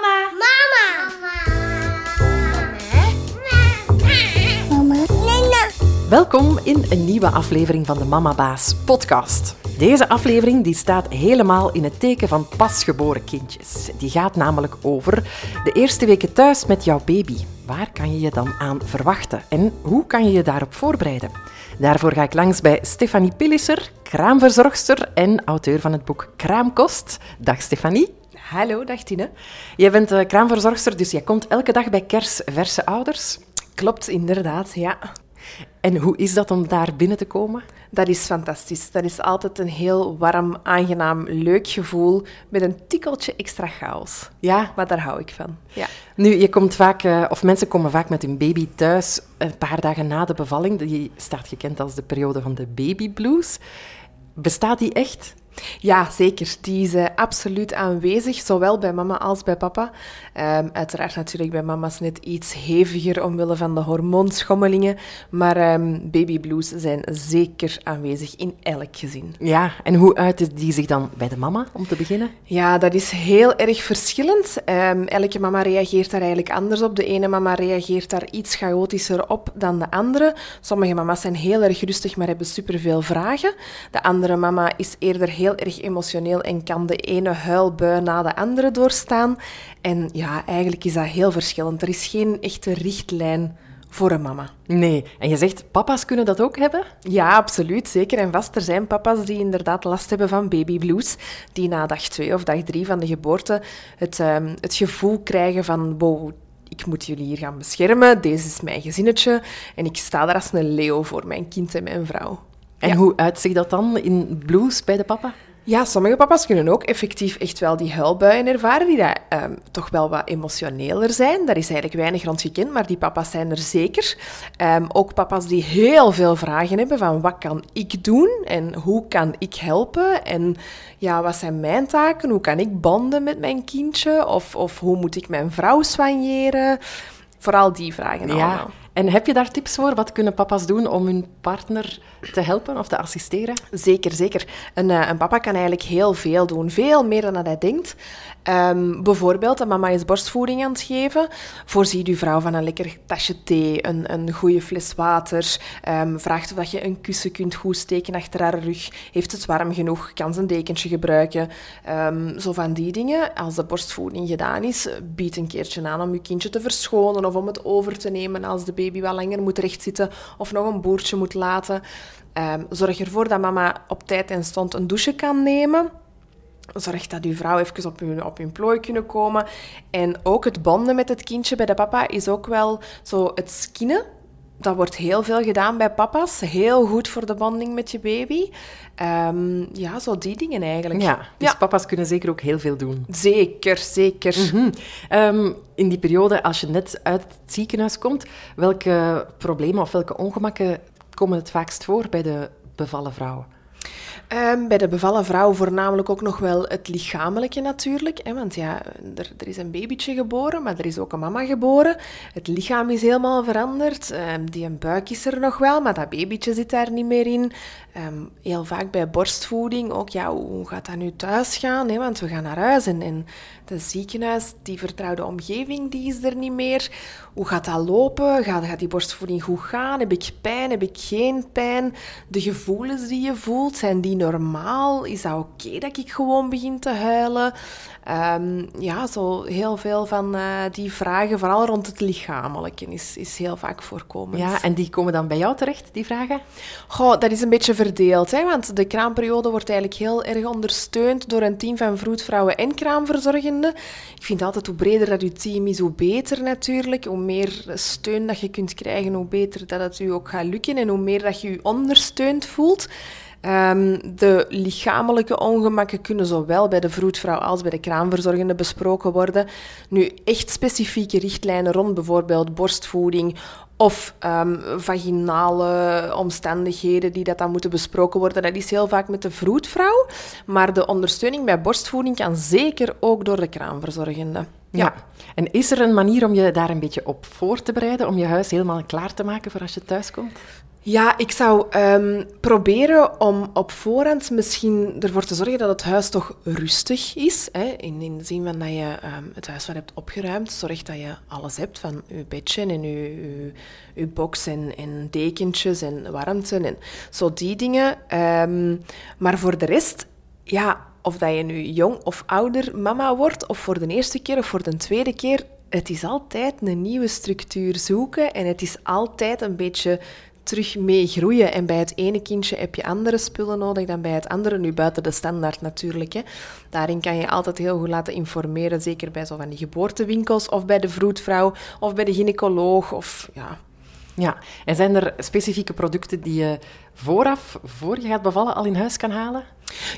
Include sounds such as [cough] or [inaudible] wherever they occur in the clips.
Mama. Mama. Mama. Welkom in een nieuwe aflevering van de Mama Baas podcast. Deze aflevering die staat helemaal in het teken van pasgeboren kindjes. Die gaat namelijk over de eerste weken thuis met jouw baby. Waar kan je je dan aan verwachten en hoe kan je je daarop voorbereiden? Daarvoor ga ik langs bij Stefanie Pillisser, kraamverzorgster en auteur van het boek Kraamkost. Dag Stefanie. Hallo, dag Tine. Jij bent uh, kraamverzorgster, dus jij komt elke dag bij kersverse ouders. Klopt, inderdaad, ja. En hoe is dat om daar binnen te komen? Dat is fantastisch. Dat is altijd een heel warm, aangenaam, leuk gevoel met een tikkeltje extra chaos. Ja. Maar daar hou ik van. Ja. Nu, je komt vaak, uh, of mensen komen vaak met hun baby thuis een paar dagen na de bevalling. Die staat gekend als de periode van de baby blues. Bestaat die echt? Ja, zeker. Die is uh, absoluut aanwezig, zowel bij mama als bij papa. Um, uiteraard natuurlijk bij mama's net iets heviger omwille van de hormoonschommelingen. Maar um, baby blues zijn zeker aanwezig in elk gezin. Ja, en hoe uit die zich dan bij de mama, om te beginnen? Ja, dat is heel erg verschillend. Um, elke mama reageert daar eigenlijk anders op. De ene mama reageert daar iets chaotischer op dan de andere. Sommige mama's zijn heel erg rustig, maar hebben superveel vragen. De andere mama is eerder heel erg emotioneel en kan de ene huilbui na de andere doorstaan. En ja, eigenlijk is dat heel verschillend. Er is geen echte richtlijn voor een mama. Nee, en je zegt papa's kunnen dat ook hebben? Ja, absoluut, zeker en vast. Er zijn papa's die inderdaad last hebben van baby blues, die na dag twee of dag drie van de geboorte het, um, het gevoel krijgen van wow, ik moet jullie hier gaan beschermen, deze is mijn gezinnetje en ik sta daar als een leeuw voor mijn kind en mijn vrouw. En ja. hoe uitziet dat dan in blues bij de papa? Ja, sommige papa's kunnen ook effectief echt wel die huilbuien ervaren, die daar, um, toch wel wat emotioneler zijn. Daar is eigenlijk weinig rond gekend, maar die papa's zijn er zeker. Um, ook papa's die heel veel vragen hebben van wat kan ik doen en hoe kan ik helpen en ja, wat zijn mijn taken, hoe kan ik bonden met mijn kindje of, of hoe moet ik mijn vrouw soigneren. Vooral die vragen ja. allemaal. En heb je daar tips voor? Wat kunnen papa's doen om hun partner te helpen of te assisteren? Zeker, zeker. Een, uh, een papa kan eigenlijk heel veel doen. Veel meer dan dat hij denkt. Um, bijvoorbeeld, een mama is borstvoeding aan het geven. Voorziet uw vrouw van een lekker tasje thee, een, een goede fles water. Um, vraagt of je een kussen kunt goed steken achter haar rug. Heeft het warm genoeg? Kan ze een dekentje gebruiken? Um, zo van die dingen. Als de borstvoeding gedaan is, bied een keertje aan om je kindje te verschonen of om het over te nemen als de baby wat langer moet rechtzitten of nog een boertje moet laten. Um, zorg ervoor dat mama op tijd en stond een douche kan nemen. Zorg dat uw vrouw even op hun, op hun plooi kunnen komen. En ook het bonden met het kindje bij de papa is ook wel zo het skinnen. Dat wordt heel veel gedaan bij papa's. Heel goed voor de bonding met je baby. Um, ja, zo die dingen eigenlijk. Ja, dus ja. papa's kunnen zeker ook heel veel doen. Zeker, zeker. Mm -hmm. um, in die periode, als je net uit het ziekenhuis komt, welke problemen of welke ongemakken komen het vaakst voor bij de bevallen vrouwen? Um, bij de bevallen vrouw voornamelijk ook nog wel het lichamelijke natuurlijk. Hè, want ja, er, er, is een babytje geboren, maar er is ook een mama geboren. Het lichaam is helemaal veranderd. Um, die een buik is er nog wel, maar dat babytje zit daar niet meer in. Um, heel vaak bij borstvoeding ook, ja, hoe gaat dat nu thuis gaan? Hè? Want we gaan naar huis en, en het ziekenhuis, die vertrouwde omgeving, die is er niet meer. Hoe gaat dat lopen? Gaat, gaat die borstvoeding goed gaan? Heb ik pijn? Heb ik geen pijn? De gevoelens die je voelt, zijn die normaal? Is dat oké okay dat ik gewoon begin te huilen? Um, ja, zo heel veel van uh, die vragen, vooral rond het lichamelijke, is, is heel vaak voorkomend. Ja, en die komen dan bij jou terecht, die vragen? Goh, dat is een beetje verdeeld, hè, want de kraamperiode wordt eigenlijk heel erg ondersteund door een team van vroedvrouwen en kraamverzorgenden. Ik vind altijd, hoe breder dat je team is, hoe beter natuurlijk. Hoe meer steun dat je kunt krijgen, hoe beter dat het u ook gaat lukken en hoe meer dat je je ondersteund voelt. Um, de lichamelijke ongemakken kunnen zowel bij de vroedvrouw als bij de kraamverzorgende besproken worden. Nu, echt specifieke richtlijnen rond bijvoorbeeld borstvoeding of um, vaginale omstandigheden die dat dan moeten besproken worden, dat is heel vaak met de vroedvrouw. Maar de ondersteuning bij borstvoeding kan zeker ook door de kraamverzorgende. Ja. ja. En is er een manier om je daar een beetje op voor te bereiden, om je huis helemaal klaar te maken voor als je thuis komt? Ja, ik zou ehm, proberen om op voorhand misschien ervoor te zorgen dat het huis toch rustig is. Hè? In, in de zin van dat je ehm, het huis wat hebt opgeruimd. Zorg dat je alles hebt van je bedje en je, je, box en, en dekentjes en warmte en zo die dingen. Ehm, maar voor de rest, ja, of dat je nu jong of ouder mama wordt, of voor de eerste keer of voor de tweede keer, het is altijd een nieuwe structuur zoeken en het is altijd een beetje terug mee groeien. En bij het ene kindje heb je andere spullen nodig dan bij het andere. Nu buiten de standaard natuurlijk. Hè. Daarin kan je altijd heel goed laten informeren. Zeker bij zo van die geboortewinkels of bij de vroedvrouw of bij de gynaecoloog. Of, ja. Ja, en zijn er specifieke producten die je vooraf, voor je gaat bevallen, al in huis kan halen?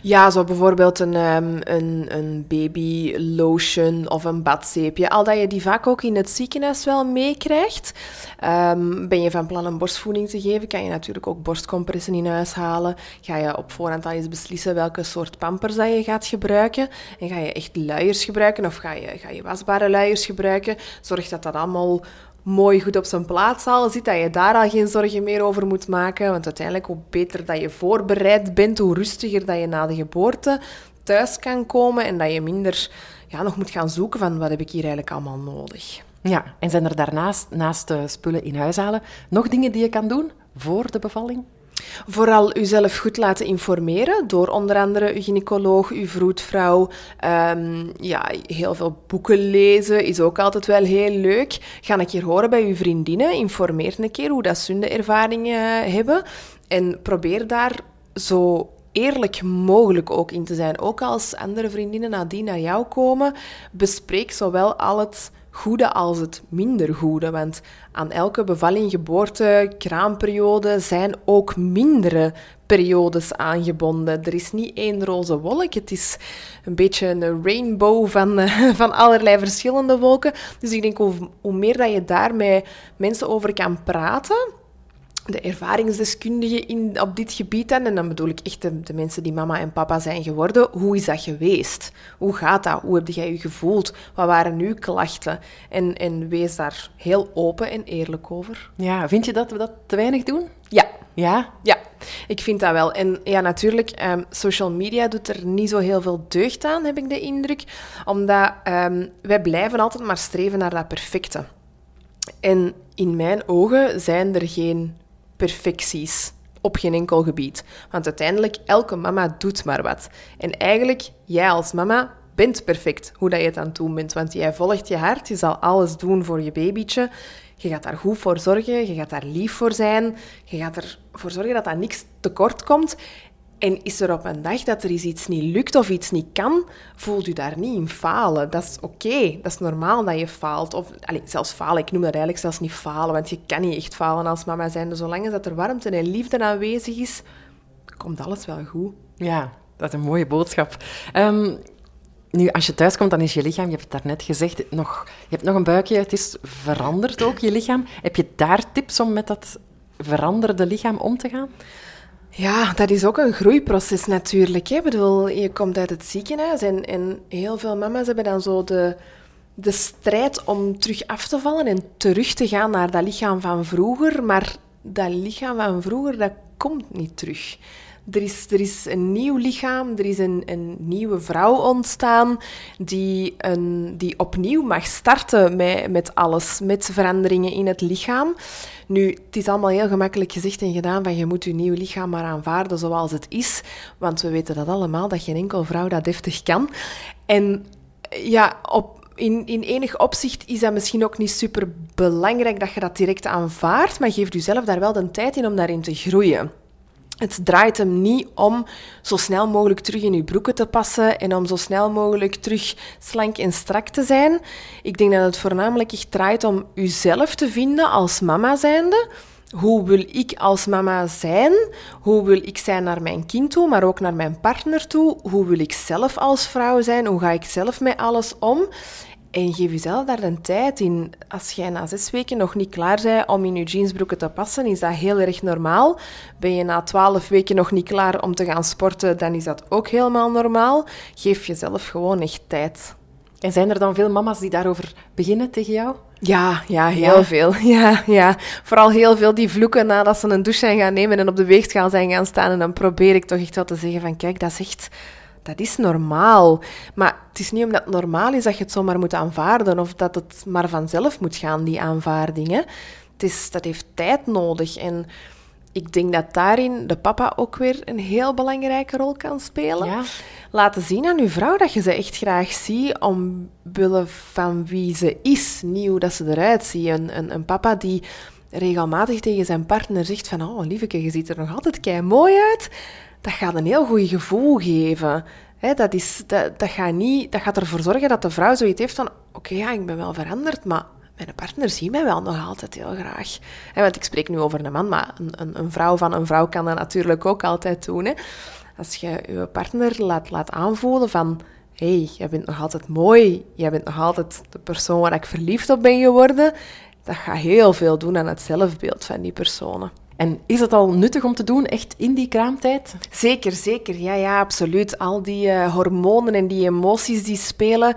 Ja, zo bijvoorbeeld een, um, een, een baby lotion of een badzeepje. Al dat je die vaak ook in het ziekenhuis wel meekrijgt. Um, ben je van plan een borstvoeding te geven, kan je natuurlijk ook borstcompressen in huis halen. Ga je op voorhand al eens beslissen welke soort pampers dat je gaat gebruiken. En ga je echt luiers gebruiken of ga je, ga je wasbare luiers gebruiken. Zorg dat dat allemaal mooi goed op zijn plaats al zit, dat je daar al geen zorgen meer over moet maken. Want uiteindelijk, hoe beter dat je voorbereid bent, hoe rustiger dat je na de geboorte thuis kan komen en dat je minder ja, nog moet gaan zoeken van wat heb ik hier eigenlijk allemaal nodig. Ja, en zijn er daarnaast, naast de spullen in huis halen, nog dingen die je kan doen voor de bevalling? Vooral uzelf goed laten informeren door onder andere uw gynaecoloog, uw vroedvrouw. Um, ja, heel veel boeken lezen is ook altijd wel heel leuk. Ga een keer horen bij uw vriendinnen. Informeer een keer hoe dat ze ervaringen hebben. En probeer daar zo eerlijk mogelijk ook in te zijn. Ook als andere vriendinnen nadien naar jou komen, bespreek zowel al het goede als het minder goede. Want aan elke bevalling, geboorte, kraamperiode zijn ook mindere periodes aangebonden. Er is niet één roze wolk, het is een beetje een rainbow van, van allerlei verschillende wolken. Dus ik denk, hoe, hoe meer dat je daar met mensen over kan praten, de ervaringsdeskundigen in, op dit gebied dan, en dan bedoel ik echt de, de, mensen die mama en papa zijn geworden, hoe is dat geweest? Hoe gaat dat? Hoe heb jij je gevoeld? Wat waren uw klachten? En, en wees daar heel open en eerlijk over. Ja, vind je dat we dat te weinig doen? Ja. Ja? Ja, ik vind dat wel. En ja, natuurlijk, um, social media doet er niet zo heel veel deugd aan, heb ik de indruk. Omdat um, wij blijven altijd maar streven naar dat perfecte. En in mijn ogen zijn er geen perfecties op geen enkel gebied. Want uiteindelijk, elke mama doet maar wat. En eigenlijk, jij als mama bent perfect hoe dat je het aan het doen bent. Want jij volgt je hart, je zal alles doen voor je babytje. Je gaat daar goed voor zorgen, je gaat daar lief voor zijn. Je gaat ervoor zorgen dat dat niks tekort komt. En is er op een dag dat er iets niet lukt of iets niet kan, voelt u daar niet in falen. Dat is oké, dat is normaal dat je faalt. Of allez, zelfs falen, ik noem dat eigenlijk zelfs niet falen, want je kan niet echt falen als mama zijn. Zolang dat er warmte en liefde aanwezig is, komt alles wel goed. Ja, dat is een mooie boodschap. Um, nu, als je thuis komt, dan is je lichaam, je hebt het daarnet gezegd, nog, je hebt nog een buikje, het is veranderd ook, je lichaam. Heb je daar tips om met dat veranderde lichaam om te gaan? Ja, dat is ook een groeiproces natuurlijk. Hè. Ik bedoel, je komt uit het ziekenhuis en, en heel veel mama's hebben dan zo de, de strijd om terug af te vallen en terug te gaan naar dat lichaam van vroeger. Maar dat lichaam van vroeger, dat komt niet terug. Er is, er is een nieuw lichaam, er is een, een nieuwe vrouw ontstaan die, een, die opnieuw mag starten met, met alles, met veranderingen in het lichaam. Nu, het is allemaal heel gemakkelijk gezegd en gedaan van je moet je nieuw lichaam maar aanvaarden zoals het is. Want we weten dat allemaal, dat geen enkel vrouw dat deftig kan. En ja, op, in, in enig opzicht is dat misschien ook niet super belangrijk dat je dat direct aanvaardt, maar geef jezelf daar wel de tijd in om daarin te groeien. Het draait hem niet om zo snel mogelijk terug in uw broeken te passen en om zo snel mogelijk terug slank en strak te zijn. Ik denk dat het voornamelijk echt draait om uzelf te vinden als mama zijnde. Hoe wil ik als mama zijn? Hoe wil ik zijn naar mijn kind toe, maar ook naar mijn partner toe? Hoe wil ik zelf als vrouw zijn? Hoe ga ik zelf met alles om? En geef jezelf daar een tijd in. Als jij na zes weken nog niet klaar bent om in je jeansbroeken te passen, is dat heel erg normaal. Ben je na twaalf weken nog niet klaar om te gaan sporten, dan is dat ook helemaal normaal. Geef jezelf gewoon echt tijd. En zijn er dan veel mama's die daarover beginnen tegen jou? Ja, ja, heel Ja. veel. [laughs] Ja, ja. Vooral heel veel die vloeken nadat ze een douche zijn gaan nemen en op de weegschaal zijn gaan staan. En dan probeer ik toch echt wel te zeggen van, kijk, dat is echt... Dat is normaal. Maar het is niet omdat het normaal is dat je het zomaar moet aanvaarden of dat het maar vanzelf moet gaan, die aanvaardingen. Het is, dat heeft tijd nodig. En ik denk dat daarin de papa ook weer een heel belangrijke rol kan spelen Ja. laten zien aan uw vrouw dat je ze echt graag ziet omwille van wie ze is, niet hoe dat ze eruit ziet. Een, een, een papa die regelmatig tegen zijn partner zegt van oh lieveke, je ziet er nog altijd kei mooi uit, dat gaat een heel goed gevoel geven. Dat, is, dat, dat, gaat niet, dat gaat ervoor zorgen dat de vrouw zoiets heeft van oké, ja, ik ben wel veranderd, maar mijn partner ziet mij wel nog altijd heel graag. Want ik spreek nu over een man, maar een, een, een vrouw van een vrouw kan dat natuurlijk ook altijd doen. Als je je partner laat, laat aanvoelen van... Hé, hey, jij bent nog altijd mooi. Jij bent nog altijd de persoon waar ik verliefd op ben geworden. Dat gaat heel veel doen aan het zelfbeeld van die personen. En is het al nuttig om te doen, echt in die kraamtijd? Zeker, zeker. Ja, ja, absoluut. Al die eh, hormonen en die emoties die spelen.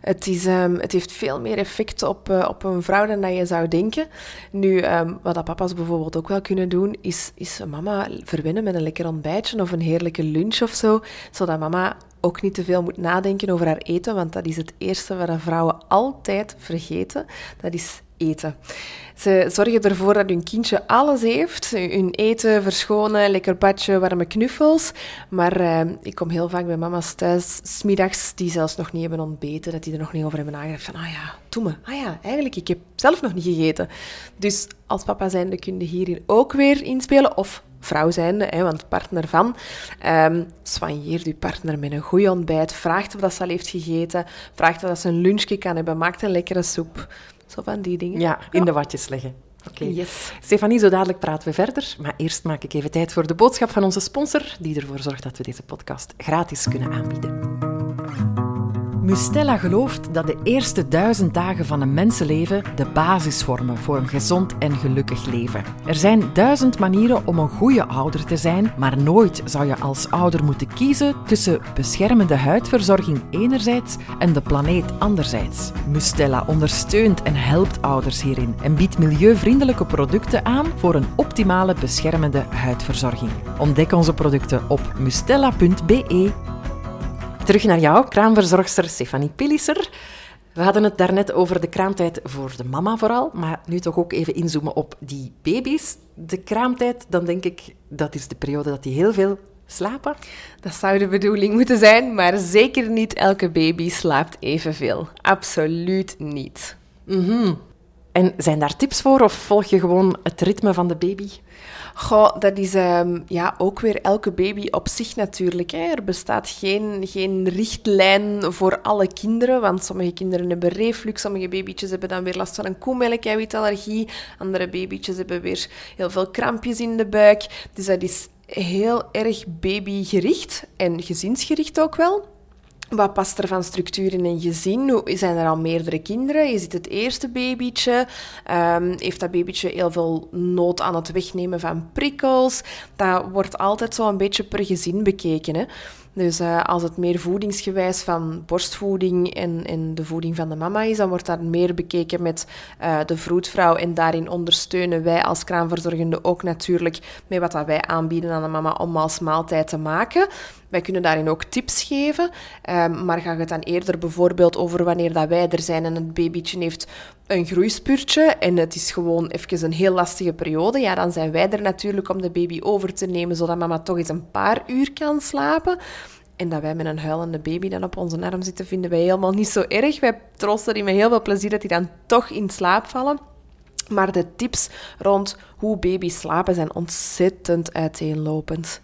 Het, is, ehm, het heeft veel meer effect op, eh, op een vrouw dan je zou denken. Nu, ehm, wat dat papa's bijvoorbeeld ook wel kunnen doen, is, is mama verwennen met een lekker ontbijtje of een heerlijke lunch of zo. Zodat mama ook niet te veel moet nadenken over haar eten, want dat is het eerste wat vrouwen altijd vergeten. Dat is eten. Ze zorgen ervoor dat hun kindje alles heeft. Hun eten, verschonen, lekker badje, warme knuffels. Maar eh, ik kom heel vaak bij mama's thuis, smiddags, die zelfs nog niet hebben ontbeten, dat die er nog niet over hebben nagedacht van, ah ja, me. Ah ja, eigenlijk, ik heb zelf nog niet gegeten. Dus als papa zijnde kun je hierin ook weer inspelen, of vrouw zijnde, want partner van. Um, soigneer je partner met een goed ontbijt. Vraag of dat ze al heeft gegeten. Vraag of dat ze een lunchje kan hebben. Maak een lekkere soep. Zo van die dingen. Ja, in de watjes leggen. Oké. Yes. Stefanie, zo dadelijk praten we verder. Maar eerst maak ik even tijd voor de boodschap van onze sponsor, die ervoor zorgt dat we deze podcast gratis kunnen aanbieden. Mustella gelooft dat de eerste duizend dagen van een mensenleven de basis vormen voor een gezond en gelukkig leven. Er zijn duizend manieren om een goede ouder te zijn, maar nooit zou je als ouder moeten kiezen tussen beschermende huidverzorging enerzijds en de planeet anderzijds. Mustella ondersteunt en helpt ouders hierin en biedt milieuvriendelijke producten aan voor een optimale beschermende huidverzorging. Ontdek onze producten op mustella.be Terug naar jou, kraamverzorgster Stefanie Pilisser. We hadden het daarnet over de kraamtijd voor de mama vooral, maar nu toch ook even inzoomen op die baby's. De kraamtijd, dan denk ik, dat is de periode dat die heel veel slapen. Dat zou de bedoeling moeten zijn, maar zeker niet elke baby slaapt evenveel. Absoluut niet. Mm En zijn daar tips voor of volg je gewoon het ritme van de baby? Goh, dat is um, ja, ook weer elke baby op zich natuurlijk. Hè. Er bestaat geen, geen richtlijn voor alle kinderen, want sommige kinderen hebben reflux, sommige babytjes hebben dan weer last van een koemelkeiwitallergie, andere babytjes hebben weer heel veel krampjes in de buik. Dus dat is heel erg babygericht en gezinsgericht ook wel. Wat past er van structuur in een gezin? Zijn er al meerdere kinderen? Is het het eerste babytje? Um, heeft dat babytje heel veel nood aan het wegnemen van prikkels? Dat wordt altijd zo een beetje per gezin bekeken. Hè? Dus uh, als het meer voedingsgewijs van borstvoeding en, de voeding van de mama is, dan wordt dat meer bekeken met uh, de vroedvrouw. En daarin ondersteunen wij als kraamverzorgende ook natuurlijk met wat dat wij aanbieden aan de mama om als maaltijd te maken. Wij kunnen daarin ook tips geven, um, maar gaat het dan eerder bijvoorbeeld over wanneer dat wij er zijn en het babytje heeft een groeispurtje en het is gewoon even een heel lastige periode, ja, dan zijn wij er natuurlijk om de baby over te nemen, zodat mama toch eens een paar uur kan slapen. En dat wij met een huilende baby dan op onze arm zitten, vinden wij helemaal niet zo erg. Wij troosten die met heel veel plezier dat die dan toch in slaap vallen. Maar de tips rond hoe baby's slapen zijn ontzettend uiteenlopend.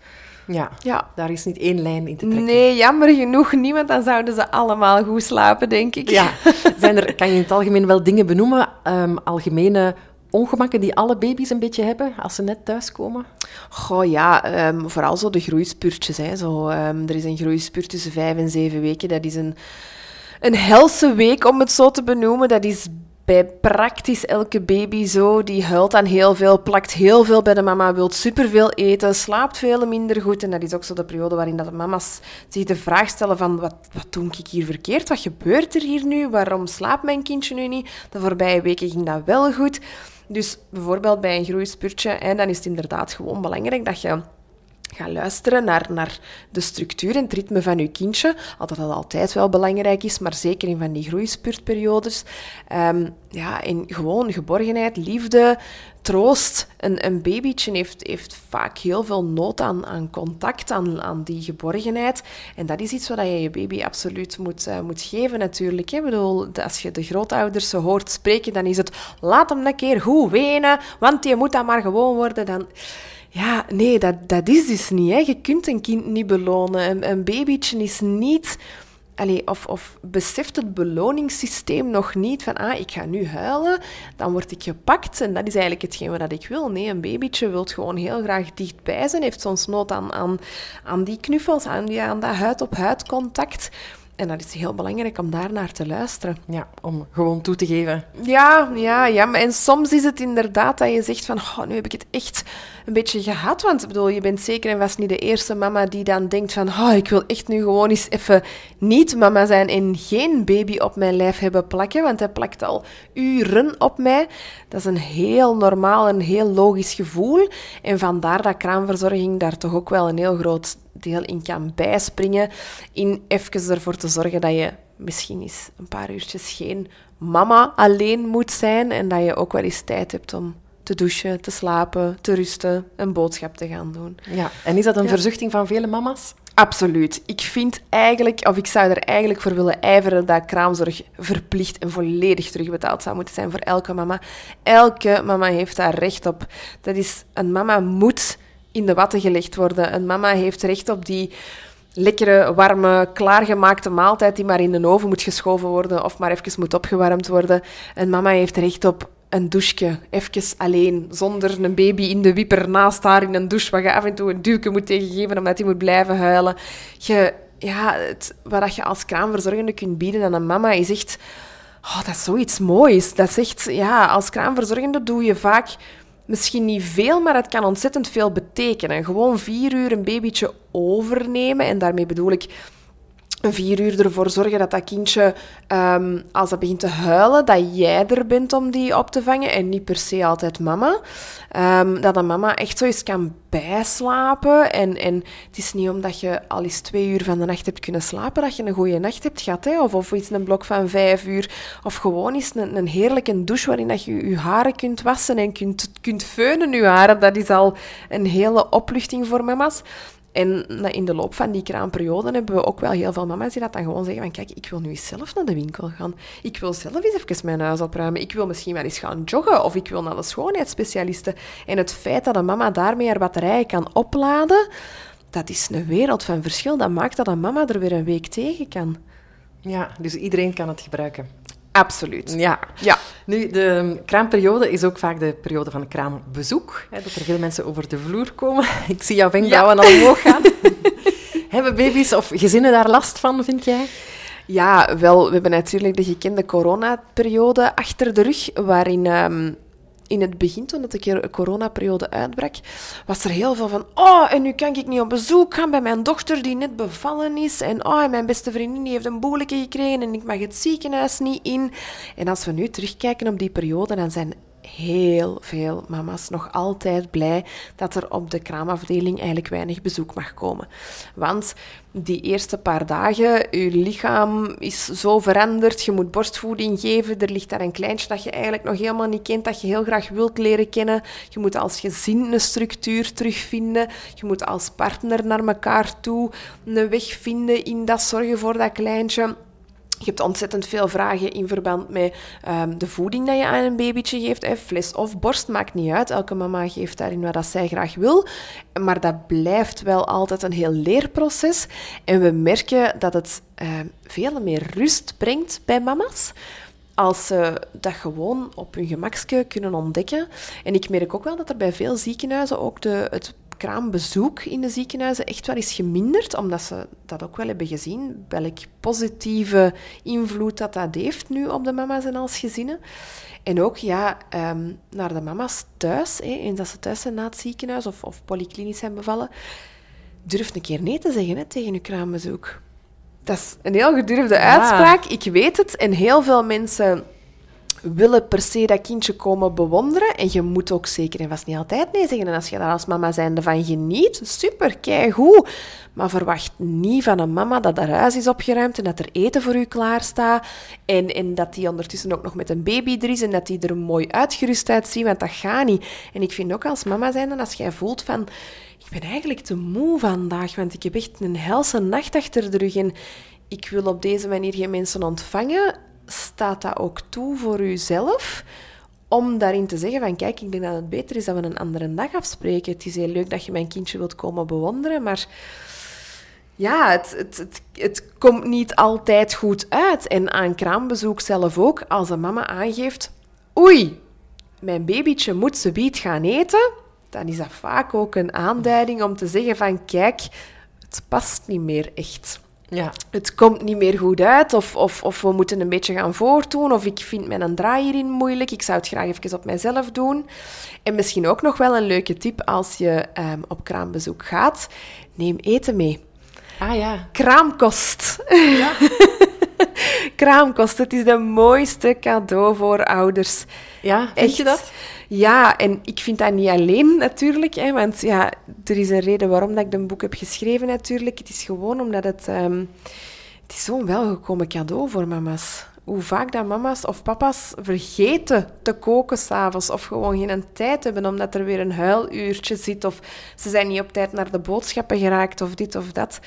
Ja, ja, daar is niet één lijn in te trekken. Nee, jammer genoeg niet, want dan zouden ze allemaal goed slapen, denk ik. Ja, [laughs] zijn er, kan je in het algemeen wel dingen benoemen, um, algemene ongemakken die alle baby's een beetje hebben als ze net thuiskomen? Goh, ja, um, vooral zo de groeispurtjes. Hè. Zo, um, er is een groeispurt tussen vijf en zeven weken. Dat is een, een helse week, om het zo te benoemen. Dat is bij praktisch elke baby zo. Die huilt dan heel veel, plakt heel veel bij de mama, wil superveel eten, slaapt veel minder goed. En dat is ook zo de periode waarin dat de mama's zich de vraag stellen van wat, wat doe ik hier verkeerd? Wat gebeurt er hier nu? Waarom slaapt mijn kindje nu niet? De voorbije weken ging dat wel goed. Dus bijvoorbeeld bij een groeispurtje, en dan is het inderdaad gewoon belangrijk dat je Ga luisteren naar, naar de structuur en het ritme van je kindje. Altijd dat altijd wel belangrijk is, maar zeker in van die groeispurtperiodes. Um, ja, en gewoon geborgenheid, liefde, troost. Een, een babytje heeft, heeft vaak heel veel nood aan, aan contact, aan, aan die geborgenheid. En dat is iets wat je je baby absoluut moet, uh, moet geven natuurlijk. Ik bedoel, als je de grootouders hoort spreken, dan is het laat hem een keer goed wenen, want je moet dat maar gewoon worden. Dan ja, nee, dat, dat is dus niet. Hè. Je kunt een kind niet belonen. Een, een babytje is niet... Allee, of, of beseft het beloningssysteem nog niet van, ah, ik ga nu huilen, dan word ik gepakt. En dat is eigenlijk hetgeen wat ik wil. Nee, een babytje wil gewoon heel graag dichtbij zijn, heeft soms nood aan, aan, aan die knuffels, aan, die, aan dat huid-op-huid contact. En dat is heel belangrijk om daar naar te luisteren. Ja, om gewoon toe te geven. Ja, ja, ja. En soms is het inderdaad dat je zegt van, oh, nu heb ik het echt een beetje gehad. Want bedoel, je bent zeker en vast niet de eerste mama die dan denkt van, oh, ik wil echt nu gewoon eens even niet mama zijn en geen baby op mijn lijf hebben plakken. Want hij plakt al uren op mij. Dat is een heel normaal en heel logisch gevoel. En vandaar dat kraamverzorging daar toch ook wel een heel groot deel in kan bijspringen. In even ervoor te zorgen dat je misschien eens een paar uurtjes geen mama alleen moet zijn. En dat je ook wel eens tijd hebt om te douchen, te slapen, te rusten, een boodschap te gaan doen. Ja, en is dat een verzuchting van vele mama's? Absoluut. Ik vind eigenlijk, of ik zou er eigenlijk voor willen ijveren dat kraamzorg verplicht en volledig terugbetaald zou moeten zijn voor elke mama. Elke mama heeft daar recht op. Dat is, een mama moet in de watten gelegd worden. Een mama heeft recht op die lekkere, warme, klaargemaakte maaltijd die maar in de oven moet geschoven worden of maar even moet opgewarmd worden. Een mama heeft recht op een douche, even alleen, zonder een baby in de wieper naast haar in een douche, waar je af en toe een duwke moet tegengeven omdat hij moet blijven huilen. Je, ja, het, wat je als kraamverzorgende kunt bieden aan een mama is echt... Oh, dat is zoiets moois. Dat is echt... Ja, als kraamverzorgende doe je vaak misschien niet veel, maar het kan ontzettend veel betekenen. Gewoon vier uur een babytje overnemen. En daarmee bedoel ik vier uur ervoor zorgen dat dat kindje, ehm, als dat begint te huilen, dat jij er bent om die op te vangen en niet per se altijd mama. Um, dat een mama echt zo kan bijslapen. En, en het is niet omdat je al eens twee uur van de nacht hebt kunnen slapen, dat je een goede nacht hebt gehad. Hè? Of, of iets een blok van vijf uur. Of gewoon eens een, een heerlijke douche waarin dat je je haren kunt wassen en kunt, kunt feunen je haren. Dat is al een hele opluchting voor mama's. En in de loop van die kraamperiode hebben we ook wel heel veel mama's die dat dan gewoon zeggen van kijk, ik wil nu eens zelf naar de winkel gaan. Ik wil zelf eens even mijn huis opruimen. Ik wil misschien wel eens gaan joggen of ik wil naar de schoonheidsspecialisten. En het feit dat een mama daarmee haar batterijen kan opladen, dat is een wereld van verschil. Dat maakt dat een mama er weer een week tegen kan. Ja, dus iedereen kan het gebruiken. Absoluut. Ja. ja. Nu, de kraamperiode is ook vaak de periode van kraambezoek. Hè, dat er veel mensen over de vloer komen. [laughs] Ik zie jouw wenkbrauwen ja. al omhoog gaan. [laughs] Hebben baby's of gezinnen daar last van, vind jij? Ja, wel, we hebben natuurlijk de gekende coronaperiode achter de rug, waarin um, in het begin, toen de coronaperiode uitbrak, was er heel veel van oh, en nu kan ik niet op bezoek gaan bij mijn dochter die net bevallen is. En oh, mijn beste vriendin die heeft een boeleke gekregen en ik mag het ziekenhuis niet in. En als we nu terugkijken op die periode, dan zijn heel veel mama's nog altijd blij dat er op de kraamafdeling eigenlijk weinig bezoek mag komen. Want die eerste paar dagen, je lichaam is zo veranderd, je moet borstvoeding geven, er ligt daar een kleintje dat je eigenlijk nog helemaal niet kent, dat je heel graag wilt leren kennen. Je moet als gezin een structuur terugvinden, je moet als partner naar elkaar toe een weg vinden in dat zorgen voor dat kleintje. Je hebt ontzettend veel vragen in verband met um, de voeding dat je aan een babytje geeft. Hè. Fles of borst, maakt niet uit. Elke mama geeft daarin wat zij graag wil. Maar dat blijft wel altijd een heel leerproces. En we merken dat het uh, veel meer rust brengt bij mama's als ze dat gewoon op hun gemakske kunnen ontdekken. En ik merk ook wel dat er bij veel ziekenhuizen ook de, het kraambezoek in de ziekenhuizen echt wel is geminderd, omdat ze dat ook wel hebben gezien, welk positieve invloed dat dat heeft nu op de mama's en als gezinnen. En ook ja, ehm, naar de mama's thuis, hè, eens dat ze thuis zijn na het ziekenhuis of, of polyklinisch zijn bevallen, durf een keer nee te zeggen hè, tegen je kraambezoek. Dat is een heel gedurfde uitspraak, ik weet het. En heel veel mensen willen per se dat kindje komen bewonderen. En je moet ook zeker en vast niet altijd nee zeggen. En als je daar als mama zijnde van geniet, super, goed. Maar verwacht niet van een mama dat haar huis is opgeruimd en dat er eten voor u klaar staat. En, en dat die ondertussen ook nog met een baby er is en dat die er mooi uitgerust uitziet, want dat gaat niet. En ik vind ook als mama zijnde, als jij voelt van... Ik ben eigenlijk te moe vandaag, want ik heb echt een helse nacht achter de rug en ik wil op deze manier geen mensen ontvangen staat dat ook toe voor uzelf om daarin te zeggen van kijk, ik denk dat het beter is dat we een andere dag afspreken. Het is heel leuk dat je mijn kindje wilt komen bewonderen, maar ja, het, het, het, het komt niet altijd goed uit. En aan kraambezoek zelf ook, als een mama aangeeft, oei, mijn babytje moet ze biedt gaan eten, dan is dat vaak ook een aanduiding om te zeggen van kijk, het past niet meer echt. Ja. Het komt niet meer goed uit, of, of, of we moeten een beetje gaan voortdoen, of ik vind mijn draai hierin moeilijk, ik zou het graag even op mijzelf doen. En misschien ook nog wel een leuke tip als je um, op kraambezoek gaat, neem eten mee. Ah ja. Kraamkost. Ja. [laughs] Kraamkost, het is de mooiste cadeau voor ouders. Ja, vind je dat? Ja, en ik vind dat niet alleen natuurlijk, hè, want ja, er is een reden waarom dat ik een boek heb geschreven natuurlijk. Het is gewoon omdat het, um, het is zo'n welgekomen cadeau voor mama's. Hoe vaak dat mama's of papa's vergeten te koken s'avonds of gewoon geen tijd hebben omdat er weer een huiluurtje zit of ze zijn niet op tijd naar de boodschappen geraakt of dit of dat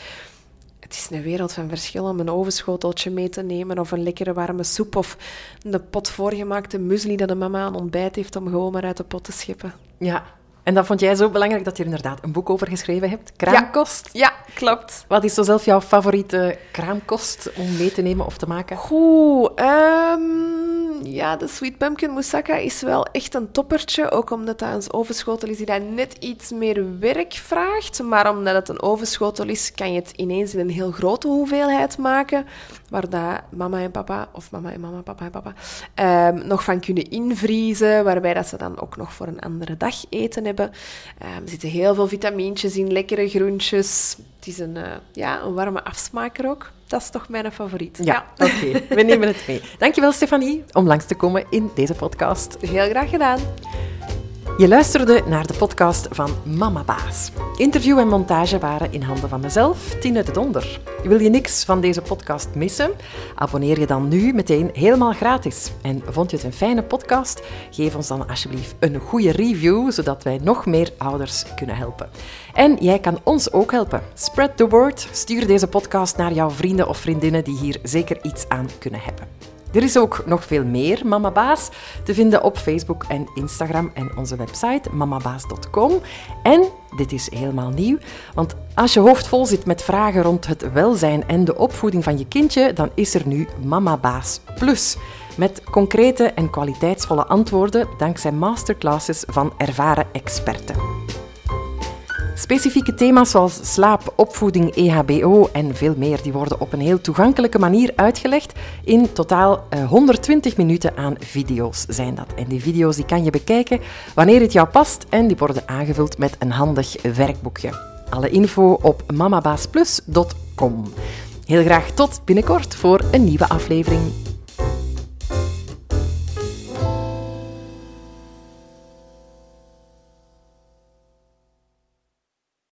het is een wereld van verschil om een ovenschoteltje mee te nemen of een lekkere warme soep of een pot voorgemaakte muesli dat de mama aan ontbijt heeft om gewoon maar uit de pot te schippen. Ja, en dat vond jij zo belangrijk dat je er inderdaad een boek over geschreven hebt. Kraamkost. Ja, ja klopt. Wat is zo zelf jouw favoriete kraamkost om mee te nemen of te maken? Goed, um, ja, de Sweet Pumpkin Moussaka is wel echt een toppertje. Ook omdat dat een ovenschotel is die dat net iets meer werk vraagt. Maar omdat het een ovenschotel is, kan je het ineens in een heel grote hoeveelheid maken. Waar dat mama en papa, of mama en mama, papa en papa, um, nog van kunnen invriezen. Waarbij dat ze dan ook nog voor een andere dag eten hebben. Um, er zitten heel veel vitamintjes in, lekkere groentjes. Het is een, uh, ja, een warme afsmaker ook. Dat is toch mijn favoriet. Ja, ja. oké. We nemen het mee. Dankjewel, Stefanie, om langs te komen in deze podcast. Heel graag gedaan. Je luisterde naar de podcast van Mama Baas. Interview en montage waren in handen van mezelf, Tine de Donder. Wil je niks van deze podcast missen? Abonneer je dan nu meteen helemaal gratis. En vond je het een fijne podcast? Geef ons dan alsjeblieft een goede review, zodat wij nog meer ouders kunnen helpen. En jij kan ons ook helpen. Spread the word. Stuur deze podcast naar jouw vrienden of vriendinnen die hier zeker iets aan kunnen hebben. Er is ook nog veel meer Mama Baas te vinden op Facebook en Instagram en onze website mamabaas.com. En, dit is helemaal nieuw, want als je hoofd vol zit met vragen rond het welzijn en de opvoeding van je kindje, dan is er nu Mama Baas Plus. Met concrete en kwaliteitsvolle antwoorden dankzij masterclasses van ervaren experten. Specifieke thema's zoals slaap, opvoeding, EHBO en veel meer, die worden op een heel toegankelijke manier uitgelegd. In totaal 120 eh, minuten aan video's zijn dat. En die video's die kan je bekijken wanneer het jou past en die worden aangevuld met een handig werkboekje. Alle info op mamabaasplus.com. Heel graag tot binnenkort voor een nieuwe aflevering.